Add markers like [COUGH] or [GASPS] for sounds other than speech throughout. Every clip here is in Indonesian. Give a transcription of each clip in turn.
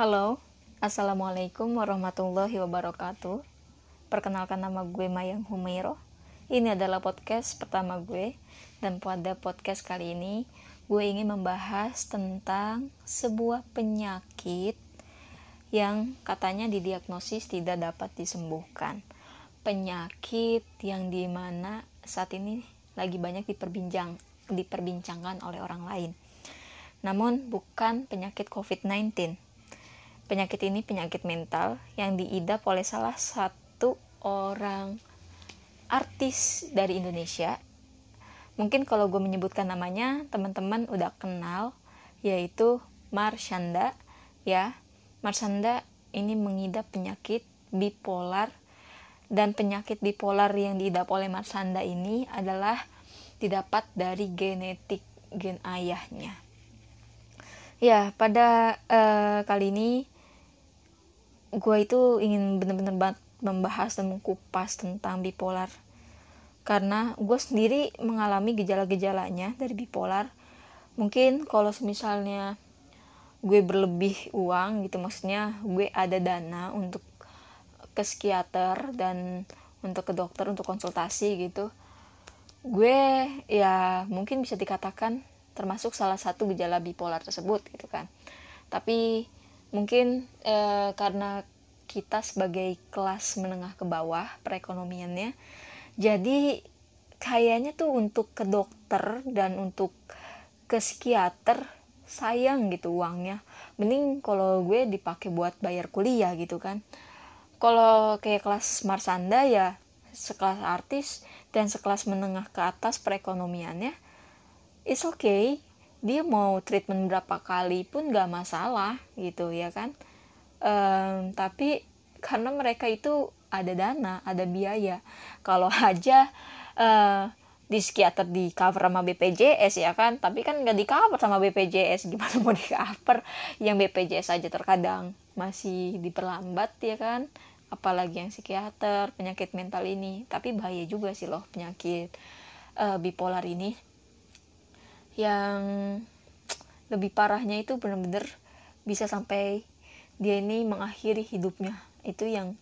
Halo, Assalamualaikum warahmatullahi wabarakatuh. Perkenalkan nama gue Mayang Humairo. Ini adalah podcast pertama gue dan pada podcast kali ini gue ingin membahas tentang sebuah penyakit yang katanya didiagnosis tidak dapat disembuhkan. Penyakit yang di mana saat ini lagi banyak diperbincang, diperbincangkan oleh orang lain. Namun bukan penyakit COVID-19. Penyakit ini penyakit mental yang diidap oleh salah satu orang artis dari Indonesia. Mungkin kalau gue menyebutkan namanya, teman-teman udah kenal, yaitu Marshanda, ya. Marshanda ini mengidap penyakit bipolar dan penyakit bipolar yang diidap oleh Marsanda ini adalah didapat dari genetik gen ayahnya. Ya, pada uh, kali ini gue itu ingin benar-benar membahas dan mengkupas tentang bipolar karena gue sendiri mengalami gejala-gejalanya dari bipolar. Mungkin kalau misalnya gue berlebih uang gitu, maksudnya gue ada dana untuk ke psikiater dan untuk ke dokter untuk konsultasi gitu gue ya mungkin bisa dikatakan termasuk salah satu gejala bipolar tersebut gitu kan tapi mungkin e, karena kita sebagai kelas menengah ke bawah perekonomiannya jadi kayaknya tuh untuk ke dokter dan untuk ke psikiater sayang gitu uangnya. Mending kalau gue dipakai buat bayar kuliah gitu kan. Kalau kayak kelas Marsanda ya sekelas artis dan sekelas menengah ke atas perekonomiannya it's okay dia mau treatment berapa kali pun gak masalah gitu ya kan? Um, tapi karena mereka itu ada dana ada biaya. Kalau [LAUGHS] aja uh, di psikiater di cover sama BPJS ya kan? Tapi kan nggak di cover sama BPJS gimana mau di cover? Yang BPJS aja terkadang masih diperlambat ya kan? Apalagi yang psikiater penyakit mental ini. Tapi bahaya juga sih loh penyakit uh, bipolar ini yang lebih parahnya itu bener-bener bisa sampai dia ini mengakhiri hidupnya. Itu yang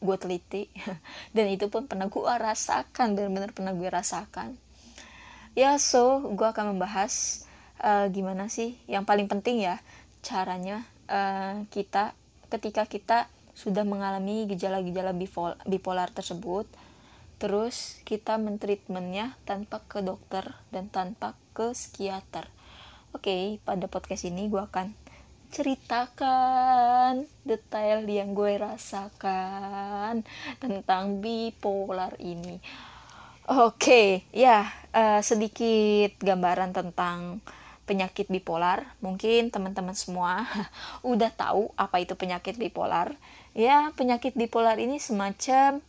gue teliti. [LAUGHS] Dan itu pun pernah gue rasakan bener-bener pernah gue rasakan. Ya so gue akan membahas uh, gimana sih yang paling penting ya caranya uh, kita ketika kita sudah mengalami gejala-gejala bipolar tersebut, terus kita mentreatmentnya tanpa ke dokter dan tanpa ke psikiater. Oke, pada podcast ini gue akan ceritakan detail yang gue rasakan tentang bipolar ini. Oke, ya uh, sedikit gambaran tentang penyakit bipolar. Mungkin teman-teman semua [LAUGHS] udah tahu apa itu penyakit bipolar ya penyakit bipolar ini semacam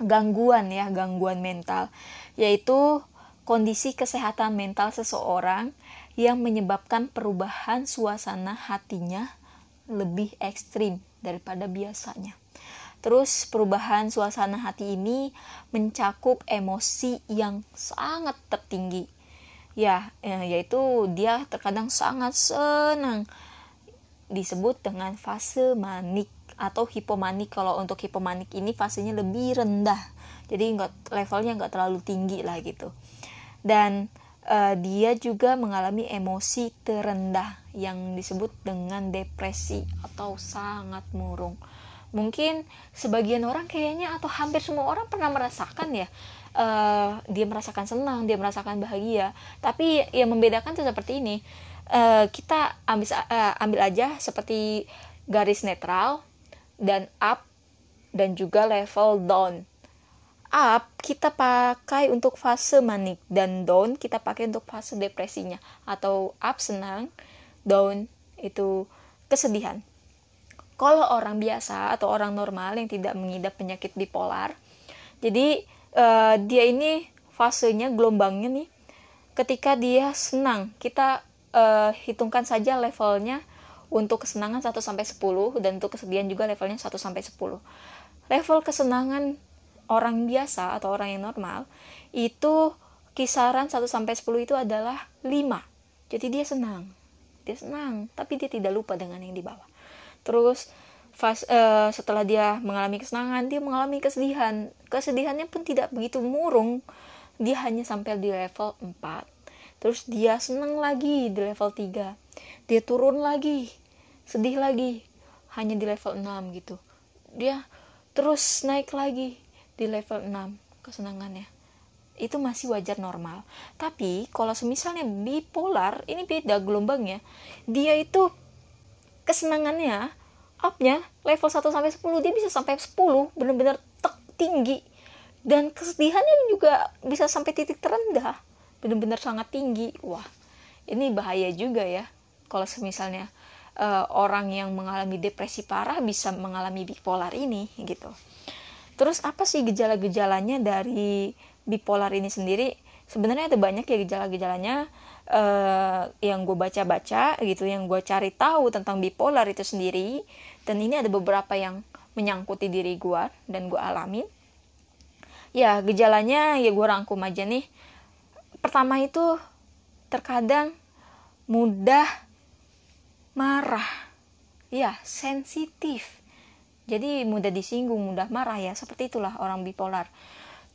gangguan ya gangguan mental yaitu kondisi kesehatan mental seseorang yang menyebabkan perubahan suasana hatinya lebih ekstrim daripada biasanya. Terus perubahan suasana hati ini mencakup emosi yang sangat tertinggi. Ya, ya yaitu dia terkadang sangat senang disebut dengan fase manik atau hipomanik kalau untuk hipomanik ini fasenya lebih rendah jadi nggak levelnya nggak terlalu tinggi lah gitu dan uh, dia juga mengalami emosi terendah yang disebut dengan depresi atau sangat murung mungkin sebagian orang kayaknya atau hampir semua orang pernah merasakan ya uh, dia merasakan senang dia merasakan bahagia tapi yang membedakan itu seperti ini uh, kita ambil uh, ambil aja seperti garis netral dan up dan juga level down. Up kita pakai untuk fase manik dan down kita pakai untuk fase depresinya atau up senang, down itu kesedihan. Kalau orang biasa atau orang normal yang tidak mengidap penyakit bipolar, jadi uh, dia ini fasenya gelombangnya nih ketika dia senang kita uh, hitungkan saja levelnya untuk kesenangan 1 sampai 10 dan untuk kesedihan juga levelnya 1 sampai 10. Level kesenangan orang biasa atau orang yang normal itu kisaran 1 sampai 10 itu adalah 5. Jadi dia senang. Dia senang, tapi dia tidak lupa dengan yang di bawah. terus fas, uh, setelah dia mengalami kesenangan dia mengalami kesedihan kesedihannya pun tidak begitu murung dia hanya sampai di level 4 terus dia senang lagi di level 3 dia turun lagi sedih lagi hanya di level 6 gitu dia terus naik lagi di level 6 kesenangannya. Itu masih wajar normal. Tapi kalau semisalnya bipolar ini beda gelombangnya. Dia itu kesenangannya upnya level 1 sampai 10 dia bisa sampai 10 bener-bener tinggi. Dan kesedihannya juga bisa sampai titik terendah benar-benar sangat tinggi. Wah ini bahaya juga ya. Kalau misalnya uh, orang yang mengalami depresi parah bisa mengalami bipolar ini gitu terus apa sih gejala-gejalanya dari bipolar ini sendiri? Sebenarnya ada banyak ya gejala-gejalanya uh, yang gue baca-baca gitu yang gue cari tahu tentang bipolar itu sendiri. Dan ini ada beberapa yang menyangkuti diri gue dan gue alamin ya gejalanya ya gue rangkum aja nih. Pertama itu terkadang mudah marah. Ya sensitif jadi mudah disinggung mudah marah ya. Seperti itulah orang bipolar.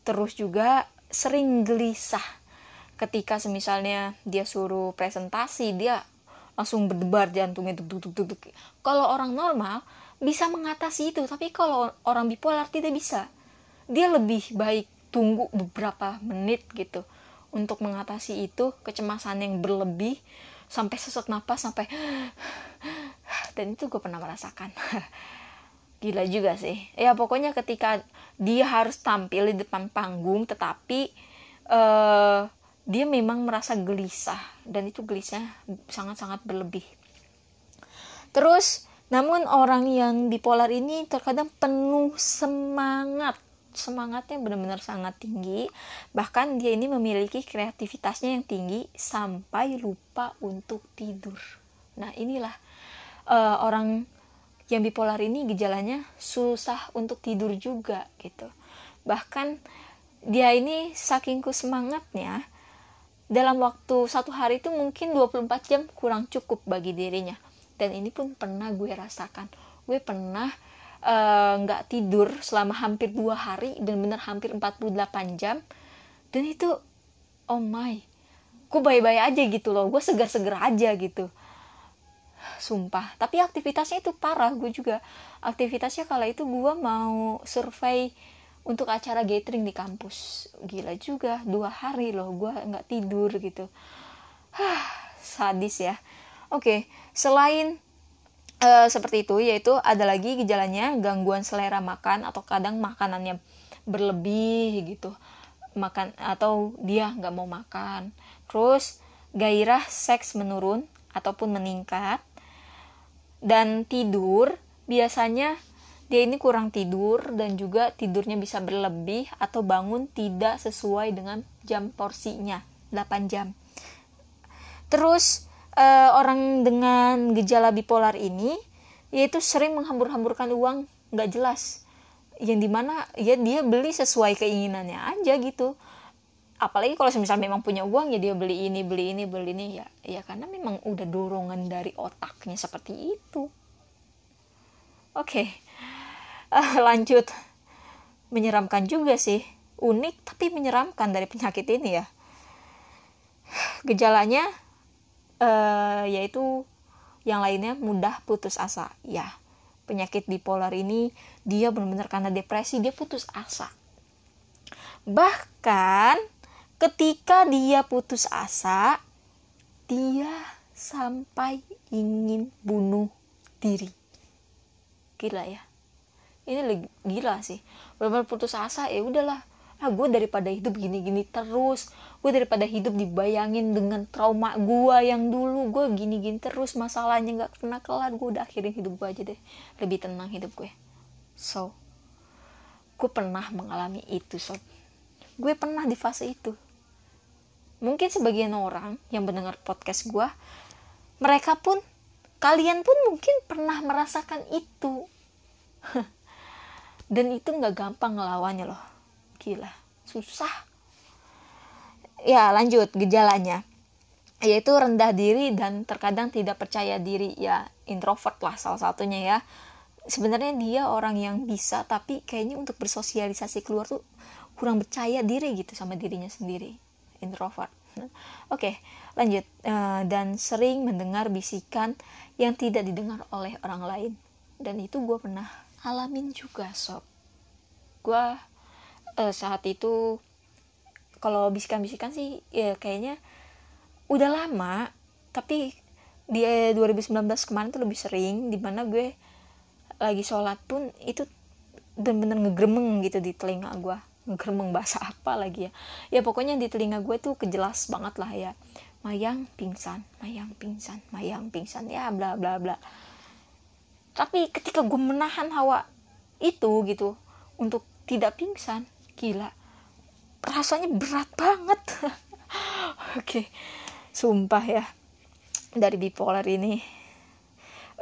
Terus juga sering gelisah. Ketika semisalnya dia suruh presentasi dia langsung berdebar jantungnya duk duk duk duk kalau orang normal bisa mengatasi itu. Tapi kalau orang bipolar tidak bisa. Dia lebih baik tunggu beberapa menit gitu untuk mengatasi itu kecemasan yang berlebih sampai sesak napas sampai [GASPS] dan itu gue pernah merasakan [LAUGHS] gila juga sih. Ya pokoknya ketika dia harus tampil di depan panggung tetapi uh, dia memang merasa gelisah. Dan itu gelisah sangat-sangat berlebih. Terus namun orang yang bipolar ini terkadang penuh semangat. Semangatnya benar-benar sangat tinggi. Bahkan dia ini memiliki kreativitasnya yang tinggi sampai lupa untuk tidur. Nah inilah uh, orang yang bipolar ini gejalanya susah untuk tidur juga gitu. Bahkan dia ini saking semangatnya dalam waktu satu hari itu mungkin 24 jam kurang cukup bagi dirinya. Dan ini pun pernah gue rasakan. Gue pernah Eh, nggak uh, tidur selama hampir dua hari dan benar hampir 48 jam. Dan itu oh my gue bayi-bayi aja gitu loh. Gue segar-segar aja gitu sumpah. Tapi aktivitasnya itu parah gue juga. Aktivitasnya kala itu gue mau survei untuk acara gathering di kampus. Gila juga dua hari loh gue nggak tidur gitu. Hah, sadis ya. Oke selain uh, seperti itu yaitu ada lagi gejalanya gangguan selera makan atau kadang makanannya berlebih gitu. Makan atau dia nggak mau makan. Terus gairah seks menurun ataupun meningkat dan tidur biasanya dia ini kurang tidur dan juga tidurnya bisa berlebih atau bangun tidak sesuai dengan jam porsinya 8 jam. Terus uh, orang dengan gejala bipolar ini yaitu sering menghambur-hamburkan uang nggak jelas. Yang di mana ya dia beli sesuai keinginannya aja gitu apalagi kalau misalnya memang punya uang ya dia beli ini beli ini beli ini ya ya karena memang udah dorongan dari otaknya seperti itu. Oke okay. [LAUGHS] uh, lanjut. Menyeramkan juga sih. Unik tapi menyeramkan dari penyakit ini ya. Gejalanya uh, yaitu yang lainnya mudah putus asa. Ya penyakit bipolar ini dia benar-benar karena depresi dia putus asa. Bahkan ketika dia putus asa dia sampai ingin bunuh diri. Gila ya. Ini gila sih. Benar-benar putus asa ya udahlah. Ah gue daripada hidup gini-gini terus. Gue daripada hidup dibayangin dengan trauma gue yang dulu. Gue gini-gini terus masalahnya nggak pernah kelar. Gue udah akhirin hidup gue aja deh. Lebih tenang hidup gue. So gue pernah mengalami itu sob. Gue pernah di fase itu mungkin sebagian orang yang mendengar podcast gue mereka pun kalian pun mungkin pernah merasakan itu. [LAUGHS] Dan itu nggak gampang ngelawannya loh. Gila susah. Ya lanjut gejalanya. Yaitu rendah diri dan terkadang tidak percaya diri. Ya introvert lah salah satunya ya. Sebenarnya dia orang yang bisa tapi kayaknya untuk bersosialisasi keluar tuh kurang percaya diri gitu sama dirinya sendiri introvert. Oke okay, lanjut. Uh, dan sering mendengar bisikan yang tidak didengar oleh orang lain. Dan itu gue pernah alamin juga sob. Gue uh, saat itu kalau bisikan-bisikan sih ya kayaknya udah lama tapi di 2019 kemarin tuh lebih sering di mana gue lagi sholat pun itu bener-bener ngegremeng gitu di telinga gue ngegremeng bahasa [LAUGHS] apa lagi ya. Ya pokoknya di telinga gue tuh kejelas banget lah ya. Mayang pingsan mayang pingsan mayang pingsan ya bla bla bla. Tapi ketika gue menahan hawa itu gitu untuk tidak pingsan gila. Rasanya berat banget. [LAUGHS] Oke okay sumpah ya. Dari bipolar ini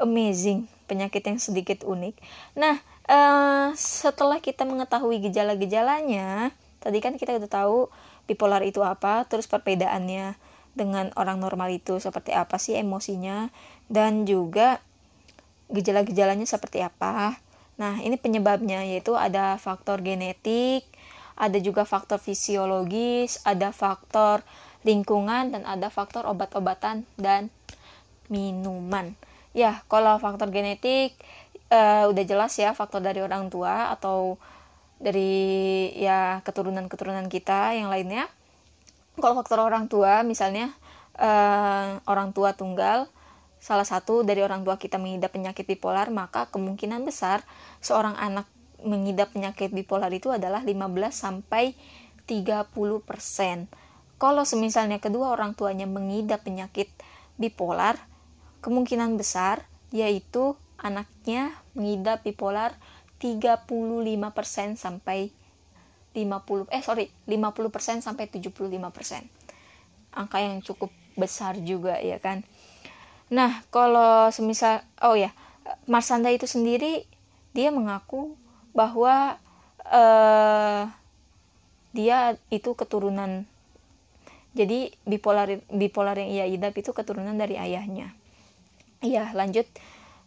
amazing. Penyakit yang sedikit unik. Nah uh, setelah kita mengetahui gejala-gejalanya tadi kan kita udah tahu bipolar itu apa terus perbedaannya dengan orang normal itu seperti apa sih emosinya dan juga gejala-gejalanya seperti apa nah ini penyebabnya yaitu ada faktor genetik ada juga faktor fisiologis ada faktor lingkungan dan ada faktor obat-obatan dan minuman. Ya, kalau faktor genetik uh, udah jelas ya faktor dari orang tua atau dari ya keturunan-keturunan kita yang lainnya. Kalau faktor orang tua misalnya uh, orang tua tunggal salah satu dari orang tua kita mengidap penyakit bipolar, maka kemungkinan besar seorang anak mengidap penyakit bipolar itu adalah 15 sampai 30 persen kalau semisalnya kedua orang tuanya mengidap penyakit bipolar, kemungkinan besar yaitu anaknya mengidap bipolar 35% sampai 50 eh sorry 50% sampai 75%. Angka yang cukup besar juga ya kan. Nah, kalau semisal oh ya, Marsanda itu sendiri dia mengaku bahwa uh, dia itu keturunan jadi bipolar bipolar yang ia idap itu keturunan dari ayahnya iya lanjut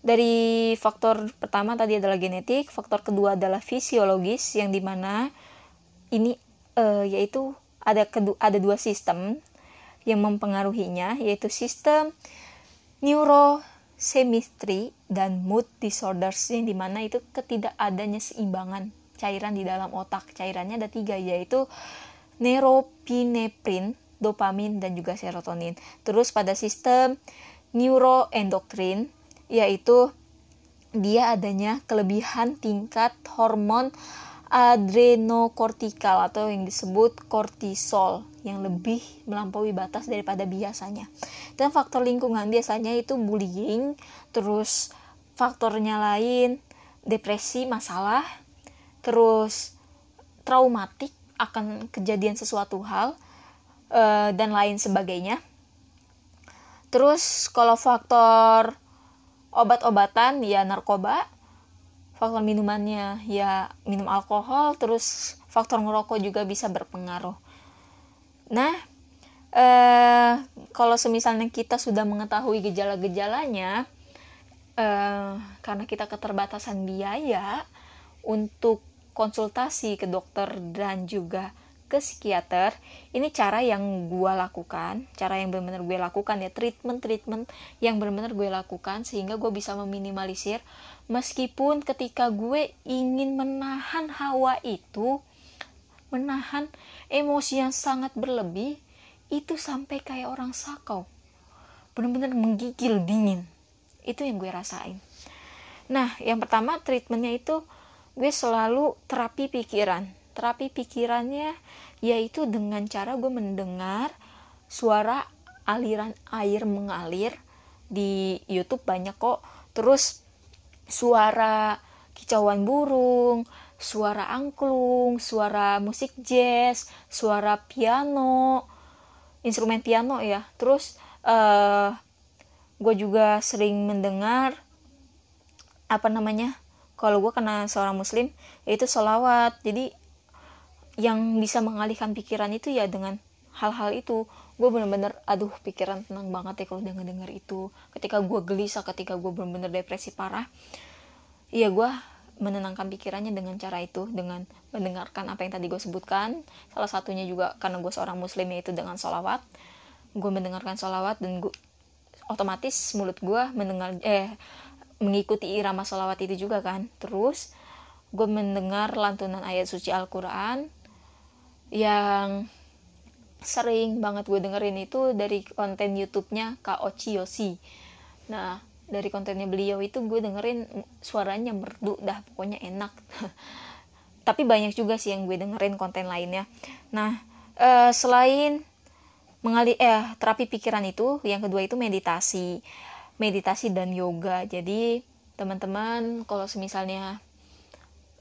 dari faktor pertama tadi adalah genetik faktor kedua adalah fisiologis yang di mana ini uh, yaitu ada kedua ada dua sistem yang mempengaruhinya yaitu sistem neurosemistry dan mood disorders yang di mana itu ketidakadanya seimbangan cairan di dalam otak cairannya ada tiga yaitu neuropinephrine dopamin, dan juga serotonin. Terus pada sistem neuroendokrin, yaitu dia adanya kelebihan tingkat hormon adrenokortikal atau yang disebut kortisol yang lebih melampaui batas daripada biasanya. Dan faktor lingkungan biasanya itu bullying, terus faktornya lain depresi, masalah, terus traumatik akan kejadian sesuatu hal, uh, dan lain sebagainya. Terus kalau faktor obat-obatan ya narkoba, faktor minumannya ya minum alkohol, terus faktor ngerokok juga bisa berpengaruh. Nah, eh, kalau semisalnya kita sudah mengetahui gejala-gejalanya, eh, karena kita keterbatasan biaya untuk konsultasi ke dokter dan juga ke psikiater ini cara yang gue lakukan cara yang benar-benar gue lakukan ya treatment treatment yang benar-benar gue lakukan sehingga gue bisa meminimalisir. Meskipun ketika gue ingin menahan hawa itu menahan emosi yang sangat berlebih itu sampai kayak orang sakau. Benar-benar menggigil dingin. Itu yang gue rasain. Nah yang pertama treatmentnya itu gue selalu terapi pikiran terapi pikirannya yaitu dengan cara gue mendengar suara aliran air mengalir di YouTube banyak kok. Terus suara kicauan burung suara angklung suara musik jazz suara piano instrumen piano ya. Terus uh, gue juga sering mendengar apa namanya kalau gue kena seorang muslim yaitu solawat jadi yang bisa mengalihkan pikiran itu ya dengan hal-hal itu. Gue bener-bener aduh pikiran tenang banget ya kalau udah ngedenger itu. Ketika gue gelisah ketika gue bener-bener depresi parah iya gue menenangkan pikirannya dengan cara itu dengan mendengarkan apa yang tadi gue sebutkan. Salah satunya juga karena gue seorang muslim yaitu dengan sholawat. Gue mendengarkan sholawat dan gue otomatis mulut gue mendengar eh mengikuti irama sholawat itu juga kan. Terus gue mendengar lantunan ayat suci Al-Quran yang sering banget gue dengerin itu dari konten YouTube-nya Kak Ochi Yosi. Nah, dari kontennya beliau itu gue dengerin suaranya merdu dah pokoknya enak. [LAUGHS] Tapi banyak juga sih yang gue dengerin konten lainnya. Nah, eh, selain mengalih eh terapi pikiran itu, yang kedua itu meditasi. Meditasi dan yoga. Jadi, teman-teman kalau misalnya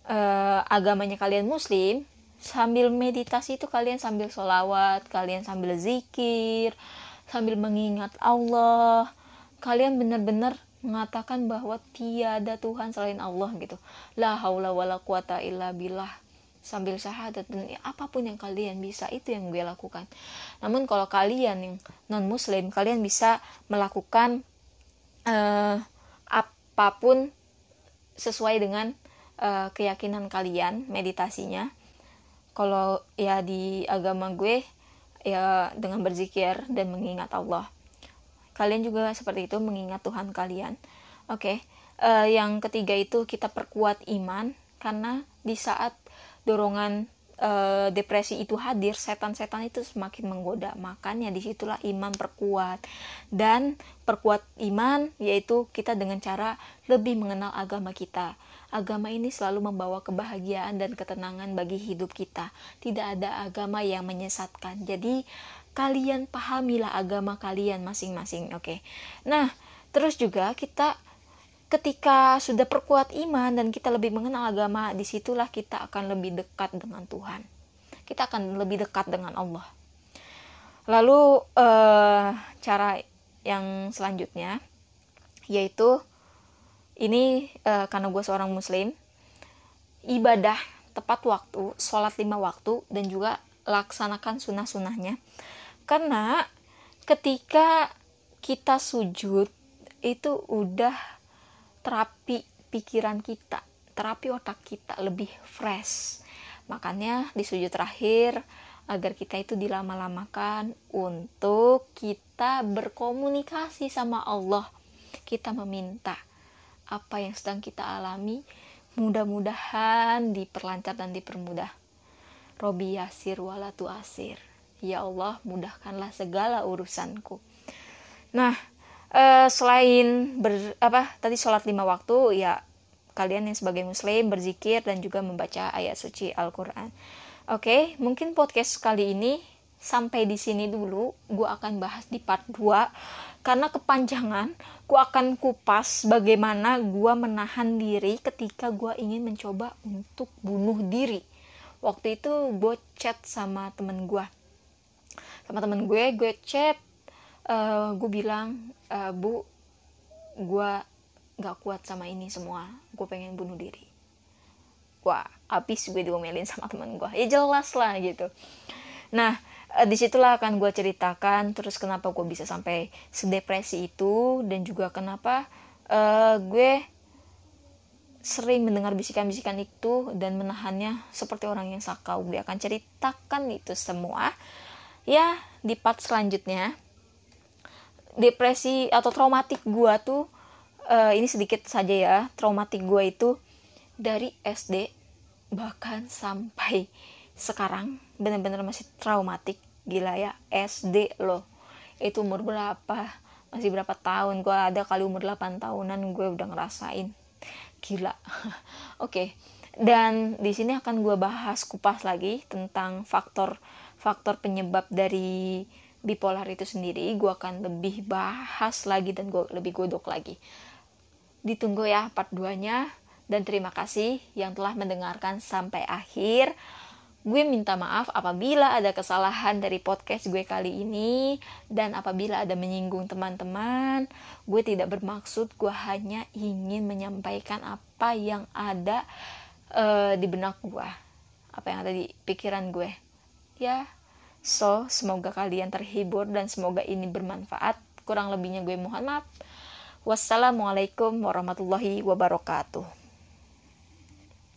eh, agamanya kalian muslim, sambil meditasi itu kalian sambil sholawat kalian sambil zikir sambil mengingat Allah. Kalian benar-benar mengatakan bahwa tiada Tuhan selain Allah gitu. La haula wala quwata illa billah. Sambil syahadat dan apa pun yang kalian bisa itu yang gue lakukan. Namun kalau kalian yang non muslim kalian bisa melakukan uh, apa pun sesuai dengan uh, keyakinan kalian meditasinya kalau ya di agama gue ya dengan berzikir dan mengingat Allah. Kalian juga seperti itu mengingat Tuhan kalian. Oke okay. uh, eh, yang ketiga itu kita perkuat iman karena di saat dorongan uh, depresi itu hadir setan-setan itu semakin menggoda. Makanya di situlah iman perkuat. Dan perkuat iman yaitu kita dengan cara lebih mengenal agama kita Agama ini selalu membawa kebahagiaan dan ketenangan bagi hidup kita. Tidak ada agama yang menyesatkan. Jadi, kalian pahamilah agama kalian masing-masing. Oke. Okay? Nah, terus juga kita ketika sudah perkuat iman dan kita lebih mengenal agama, di situlah kita akan lebih dekat dengan Tuhan. Kita akan lebih dekat dengan Allah. Lalu uh, cara yang selanjutnya yaitu ini uh, karena gue seorang muslim ibadah tepat waktu sholat lima waktu dan juga laksanakan sunnah-sunnahnya. Karena ketika kita sujud itu udah terapi pikiran kita terapi otak kita lebih fresh. Makanya di sujud terakhir agar kita itu dilama-lamakan untuk kita berkomunikasi sama Allah kita meminta apa yang sedang kita alami mudah-mudahan diperlancar dan dipermudah. Robi yasir walatu asir. Ya Allah mudahkanlah segala urusanku. Nah eh, selain ber, apa tadi sholat lima waktu ya kalian yang sebagai muslim berzikir dan juga membaca ayat suci Al-Quran. Oke mungkin podcast kali ini sampai di sini dulu gue akan bahas di part 2 karena kepanjangan gue akan kupas bagaimana gue menahan diri ketika gue ingin mencoba untuk bunuh diri. Waktu itu gue chat sama temen gue sama temen gue gue chat uh, eh, gue bilang uh, bu gue gak kuat sama ini semua. Gue pengen bunuh diri. Wah habis gue diomelin sama temen gue ya jelas lah gitu. Nah uh, di situlah akan gue ceritakan terus kenapa gue bisa sampai sedepresi itu dan juga kenapa uh, gue sering mendengar bisikan-bisikan itu dan menahannya seperti orang yang sakau. Gue akan ceritakan itu semua. Ya di part selanjutnya depresi atau traumatik gue tuh uh, ini sedikit saja ya traumatik gue itu dari SD bahkan sampai sekarang bener-bener masih traumatik. Gila ya SD loh. Itu umur berapa? Masih berapa tahun? Gue ada kali umur 8 tahunan gue udah ngerasain. Gila. [LAUGHS] Oke. Okay. dan di sini akan gue bahas kupas lagi tentang faktor faktor penyebab dari bipolar itu sendiri. Gue akan lebih bahas lagi dan gue lebih godok lagi. Ditunggu ya part 2 nya dan terima kasih yang telah mendengarkan sampai akhir Gue minta maaf apabila ada kesalahan dari podcast gue kali ini dan apabila ada menyinggung teman-teman. Gue tidak bermaksud, gue hanya ingin menyampaikan apa yang ada uh, di benak gue, apa yang ada di pikiran gue. Ya, So, semoga kalian terhibur dan semoga ini bermanfaat. Kurang lebihnya gue mohon maaf. Wassalamualaikum warahmatullahi wabarakatuh.